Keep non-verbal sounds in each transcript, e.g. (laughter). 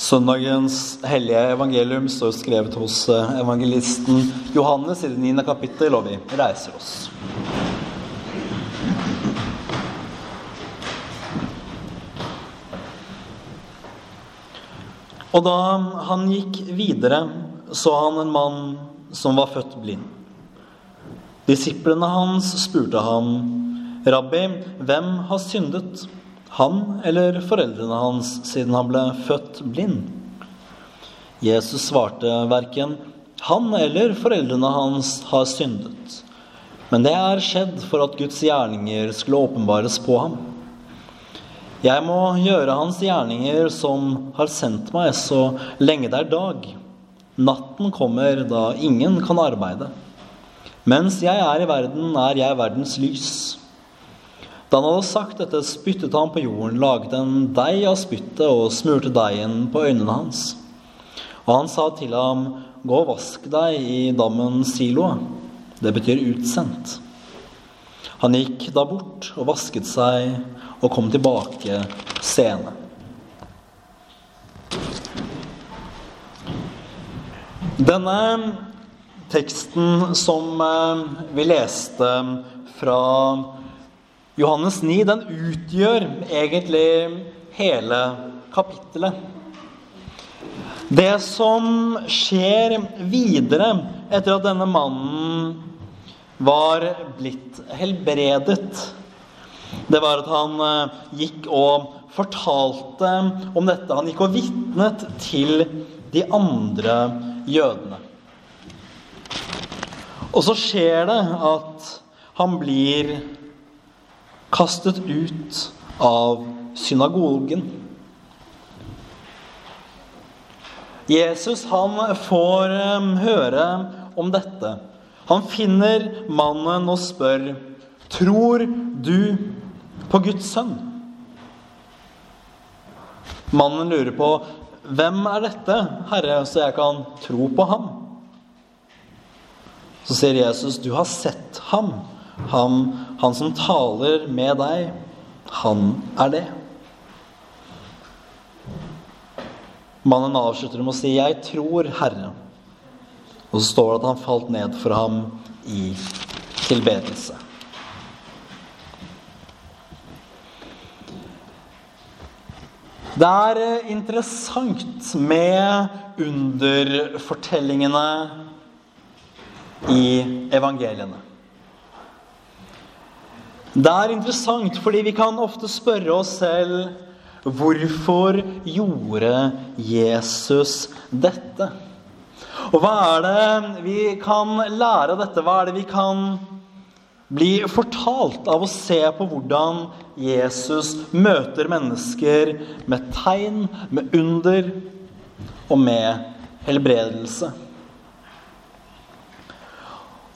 Søndagens hellige evangelium står skrevet hos eh, evangelisten Johannes i det niende kapittel, og vi reiser oss. Og da han gikk videre, så han en mann som var født blind. Disiplene hans spurte ham, 'Rabbi, hvem har syndet?' Han eller foreldrene hans siden han ble født blind? Jesus svarte verken han eller foreldrene hans har syndet, men det er skjedd for at Guds gjerninger skulle åpenbares på ham. Jeg må gjøre hans gjerninger som har sendt meg, så lenge det er dag. Natten kommer da ingen kan arbeide. Mens jeg er i verden, er jeg verdens lys. Da han hadde sagt dette, spyttet han på jorden, laget en deig av spyttet og smurte deigen på øynene hans. Og han sa til ham, gå og vask deg i dammen Siloa. Det betyr utsendt. Han gikk da bort og vasket seg og kom tilbake sene. Denne teksten som eh, vi leste fra Johannes 9 den utgjør egentlig hele kapittelet. Det som skjer videre etter at denne mannen var blitt helbredet, det var at han eh, gikk og fortalte om dette. Han gikk og vitnet til de andre jødene. Og så skjer det at han blir kastet ut av synagogen. Jesus han får høre om dette. Han finner mannen og spør, 'Tror du på Guds sønn?' Mannen lurer på, 'Hvem er dette, Herre, så jeg kan tro på ham?' Så sier Jesus, 'Du har sett ham.' Han, han som taler med deg, han er det. Mannen avslutter med å si 'Jeg tror, Herre'. Og så står det at han falt ned for ham i tilbedelse. Det er interessant med underfortellingene i evangeliene. Det er interessant fordi vi kan ofte spørre oss selv hvorfor gjorde Jesus dette? Og hva er det vi kan lære av dette? Hva er det vi kan bli fortalt av å se på hvordan Jesus møter mennesker med tegn, med under og med helbredelse?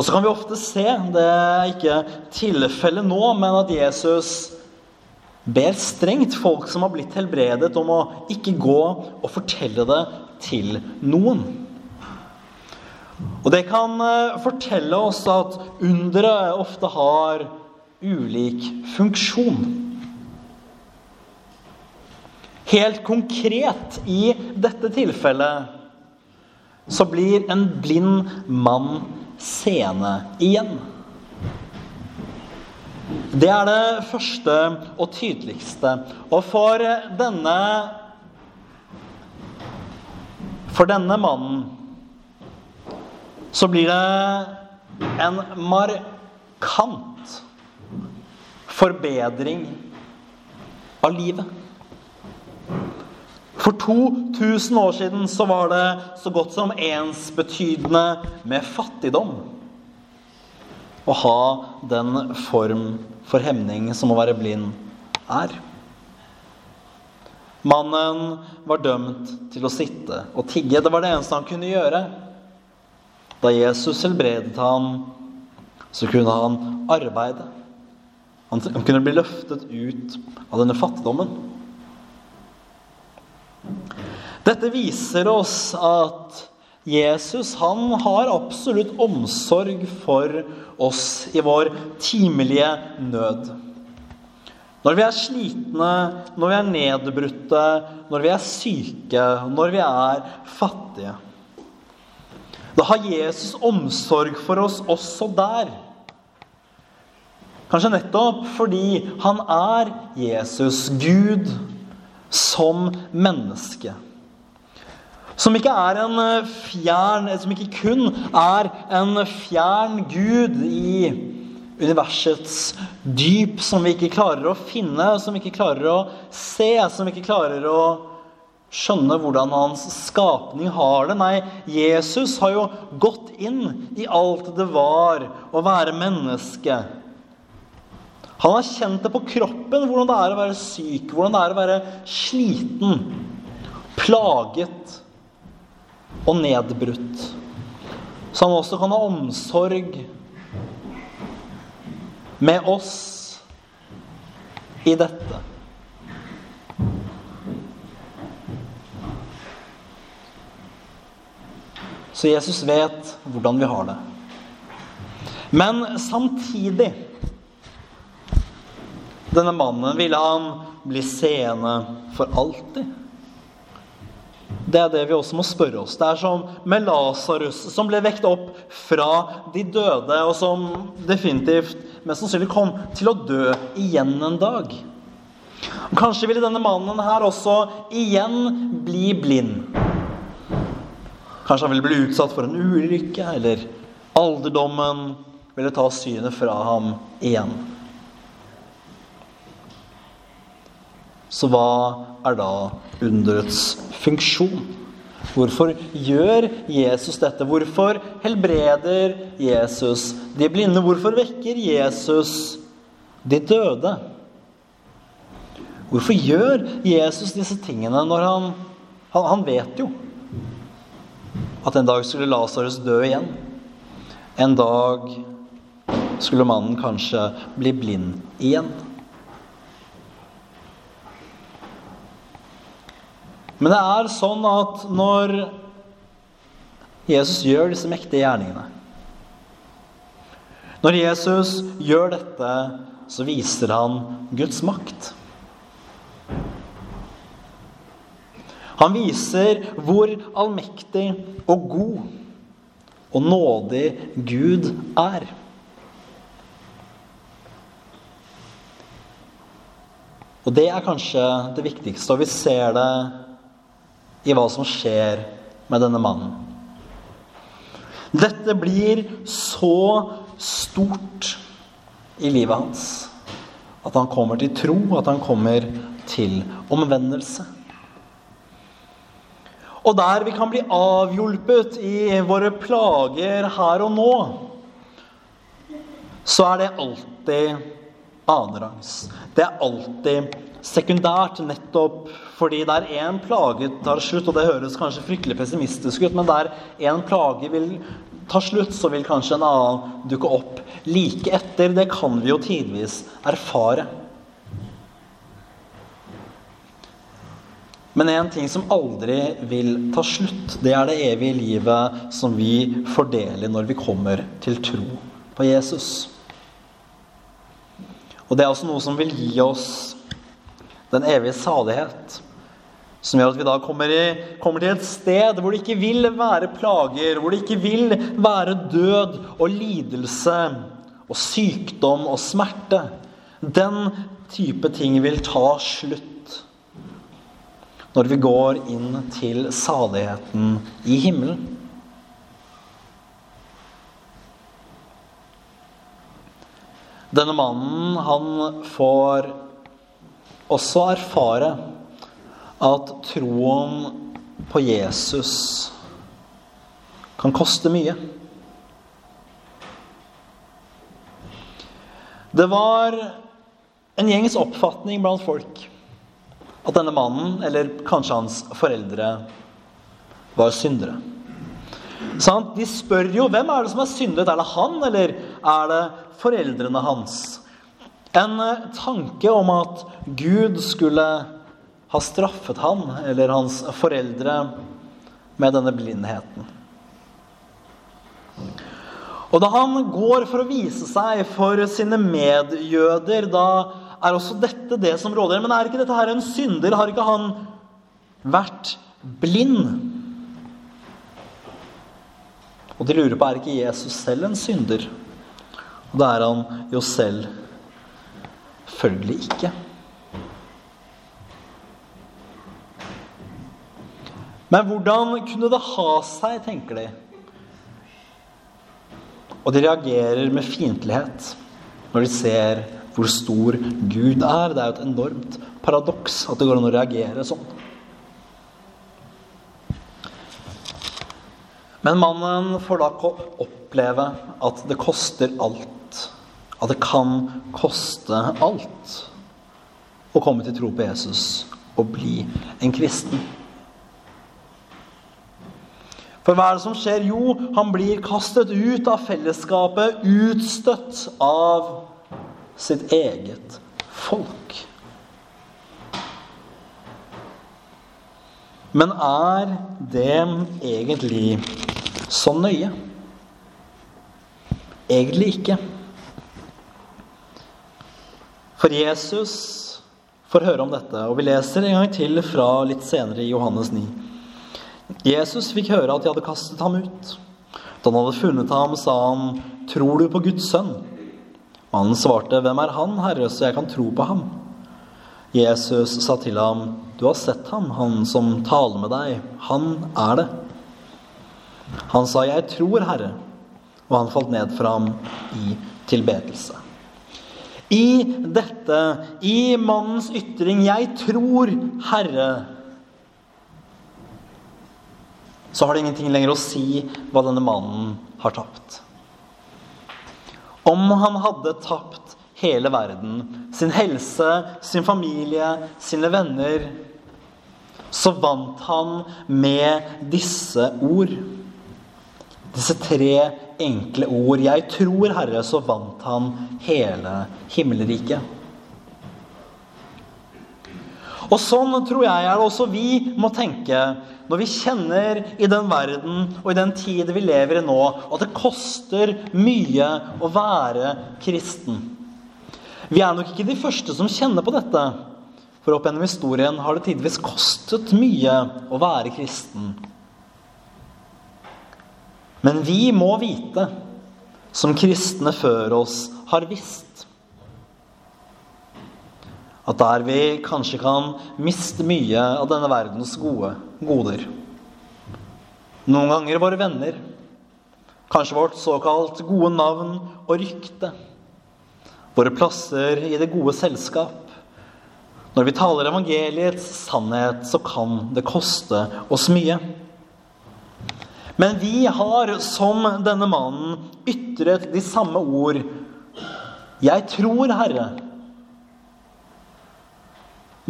Og så kan vi ofte se, det er ikke tilfellet nå, men at Jesus ber strengt folk som har blitt helbredet, om å ikke gå og fortelle det til noen. Og det kan eh, fortelle oss at underet ofte har ulik funksjon. Helt konkret i dette tilfellet så blir en blind mann seende igjen. Det er det første og tydeligste. Og for denne For denne mannen så blir det en markant forbedring av livet. For 2000 år siden så var det så godt som ensbetydende med fattigdom å ha den form for hemning som å være blind er. Mannen var dømt til å sitte og tigge. Det var det eneste han kunne gjøre. Da Jesus helbredet han, så kunne han arbeide. Han kunne bli løftet ut av denne fattigdommen. Dette viser oss at Jesus han har absolutt omsorg for oss i vår timelige nød. Når vi er slitne, når vi er nedbrutte, når vi er syke, når vi er fattige. Da har Jesus omsorg for oss også der. Kanskje nettopp fordi han er Jesus, Gud, som menneske. Som ikke en fjern Som ikke kun er en fjern Gud i universets dyp som vi ikke klarer å finne, som vi ikke klarer å se, som vi ikke klarer å skjønne hvordan hans skapning har det. Nei, Jesus har jo gått inn i alt det var å være menneske. Han har kjent det på kroppen, hvordan det er å være syk, hvordan det er å være sliten, plaget og nedbrutt. Så han også kan ha omsorg med oss i dette. Så Jesus vet hvordan vi har det. Men samtidig Denne mannen ville han bli seende for alltid. Det er det vi også må spørre oss. Det er som med Lasarus, som ble vekt opp fra de døde, og som definitivt mest sannsynlig kom til å dø igjen en dag. Og Kanskje ville denne mannen her også igjen bli blind. Kanskje han ville bli utsatt for en ulykke, eller alderdommen ville ta synet fra ham igjen. Så hva er da underets funksjon? Hvorfor gjør Jesus dette? Hvorfor helbreder Jesus de blinde? Hvorfor vekker Jesus de døde? Hvorfor gjør Jesus disse tingene når han, han, han vet jo at en dag skulle Lasarus dø igjen. En dag skulle mannen kanskje bli blind igjen. Men det er sånn at når Jesus gjør disse mektige gjerningene Når Jesus gjør dette, så viser han Guds makt. Han viser hvor allmektig og god og nådig Gud er. Og det er kanskje det viktigste, og vi ser det i hva som skjer med denne mannen. Dette blir så stort i livet hans at han kommer til tro, at han kommer til omvendelse. Og der vi kan bli avhjulpet i våre plager her og nå, så er det alltid annenrangs. Det er alltid sekundært, nettopp fordi der én plage tar slutt, og det høres kanskje fryktelig pessimistisk ut, men der én plage vil ta slutt, så vil kanskje en annen dukke opp like etter. Det kan vi jo tidvis erfare. Men en ting som aldri vil ta slutt, det er det evige livet som vi fordeler når vi kommer til tro på Jesus. Og det er også noe som vil gi oss den evige salighet. Som gjør at vi da kommer, i, kommer, til et sted hvor det ikke vil være plager, hvor det ikke vil være død og lidelse og sykdom og smerte. Den type ting vil ta slutt når vi går inn til saligheten i himmelen. Denne mannen, han får også erfare at troen på Jesus kan koste mye. Det var en gjengs oppfatning blant folk at denne mannen, eller kanskje hans foreldre, var syndere. De spør jo hvem er det som har syndet. Er det han, eller er det foreldrene hans? En eh, tanke om at Gud skulle ha straffet han eller hans foreldre med denne blindheten. Og da han går for å vise seg for sine medjøder, da er også dette det som råder. Men er ikke dette her en synder? Har ikke han vært blind? Og de lurer på er ikke Jesus selv en synder. Og det er han jo selv følgelig ikke. Men hvordan kunne det ha seg, tenker de. Og de reagerer med fiendtlighet når de ser hvor stor Gud er. Det er jo et enormt paradoks at det går an å reagere sånn. Men mannen får da oppleve at det koster alt. At det kan koste alt å komme til tro på Jesus og bli en kristen. For hva er det som skjer? Jo, han blir kastet ut av fellesskapet, utstøtt av sitt eget folk. Men er det egentlig så nøye? Egentlig ikke. For Jesus får høre om dette, og vi leser en gang til fra litt senere i Johannes 9. Jesus fikk høre at de hadde kastet ham ut. Da han hadde funnet ham, sa han, 'Tror du på Guds sønn?' Mannen svarte, 'Hvem er han, Herre, så jeg kan tro på ham?' Jesus sa til ham, 'Du har sett ham, han som taler med deg. Han er det.' Han sa, 'Jeg tror, Herre.' Og han falt ned for ham i tilbedelse. I dette, i mannens ytring 'Jeg tror, Herre', så har det ingenting lenger å si hva denne mannen har tapt. Om han hadde tapt hele verden, sin helse, sin familie, sine venner, så vant han med disse ord. Disse tre enkle ord. 'Jeg tror, Herre', så vant han hele himmelriket. Og sånn tror jeg er det også vi må tenke når vi kjenner i den verden og i den tid vi lever i nå, at det koster mye å være kristen. Vi er nok ikke de første som kjenner på dette. For opp gjennom historien har det tidvis kostet mye å være kristen. Men vi må vite, som kristne før oss har visst, at der vi kanskje kan miste mye av denne verdens gode goder. Noen ganger våre venner, kanskje vårt såkalt gode navn og rykte. Våre plasser i det gode selskap. Når vi taler evangeliets sannhet, så kan det koste oss mye. Men vi har, som denne mannen, ytret de samme ord. Jeg tror, Herre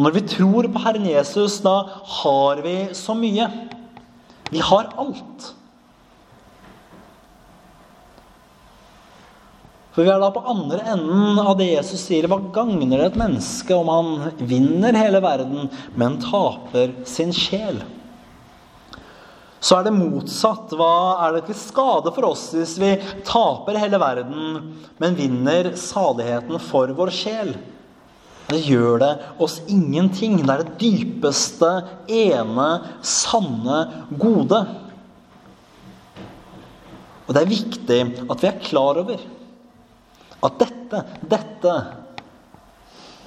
når vi tror på Herren Jesus, da har vi så mye. Vi har alt. For vi er da på andre enden av det Jesus sier. Hva gagner det et menneske om han vinner hele verden, men taper sin sjel? Så er det motsatt. Hva er det til skade for oss hvis vi taper hele verden, men vinner saligheten for vår sjel? Det gjør det oss ingenting. Det er det dypeste, ene, sanne gode. Og det er viktig at vi er klar over at dette, dette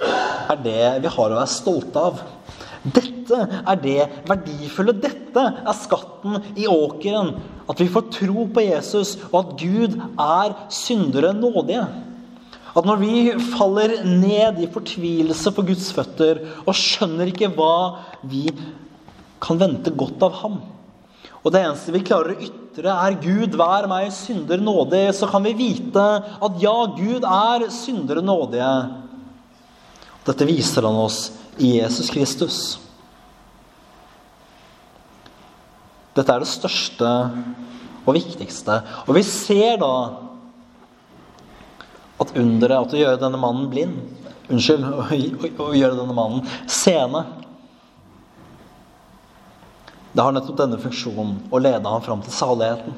er det vi har å være stolte av. Dette er det verdifulle. Dette er skatten i åkeren. At vi får tro på Jesus, og at Gud er syndere nådige. At når vi faller ned i fortvilelse på Guds føtter og skjønner ikke hva vi kan vente godt av ham, og det eneste vi klarer å ytre, er 'Gud, vær meg synder nådig', så kan vi vite at ja, Gud er syndere nådige. Dette viser han oss i Jesus Kristus. Dette er det største og viktigste. Og vi ser da at underet at å gjøre denne mannen blind Unnskyld, (laughs) å, gjøre denne mannen seende Det har nettopp denne funksjonen å lede ham fram til saligheten.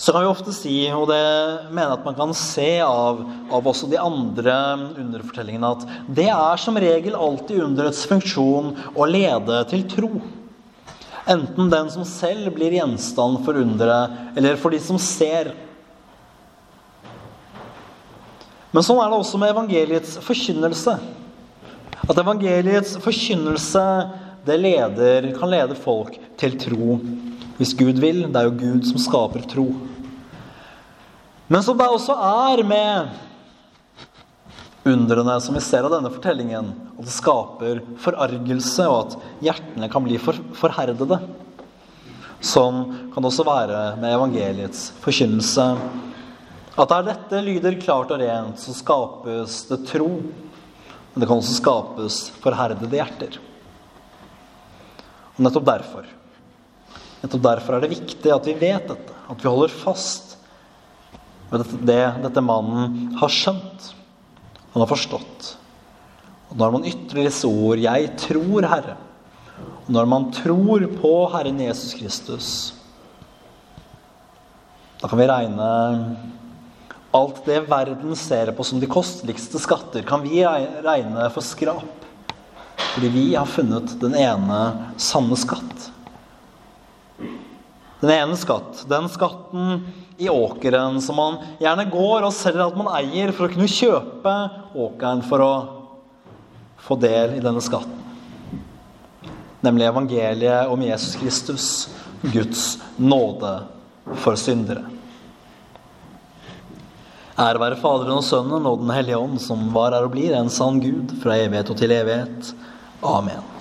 Så kan vi ofte si, og det mener jeg at man kan se av, av også de andre underfortellingene, at det er som regel alltid underets funksjon å lede til tro. Enten den som selv blir gjenstand for underet, eller for de som ser. Men sånn er det også med evangeliets forkynnelse. At evangeliets forkynnelse det leder, kan lede folk til tro. Hvis Gud vil. Det er jo Gud som skaper tro. Men som det også er med undrene som vi ser av denne fortellingen, at det skaper forargelse, og at hjertene kan bli for, forherdede. Sånn kan det også være med evangeliets forkynnelse. At der dette lyder klart og rent, så skapes det tro. Men det kan også skapes forherdede hjerter. Og nettopp derfor Nettopp derfor er det viktig at vi vet dette, at vi holder fast det dette mannen har skjønt, han har forstått. Og når man ytrer disse ord 'Jeg tror, Herre', og når man tror på Herren Jesus Kristus, da kan vi regne alt det verden ser på som de kosteligste skatter, kan vi regne for skrap. Fordi vi har funnet den ene sanne skatt. Den ene skatt, den skatten i åkeren som man gjerne går og selger at man eier for å kunne kjøpe åkeren for å få del i denne skatten. Nemlig evangeliet om Jesus Kristus, Guds nåde for syndere. Ære være Faderen og Sønnen og Den hellige ånd, som var, er og blir en sann Gud fra evighet og til evighet. Amen.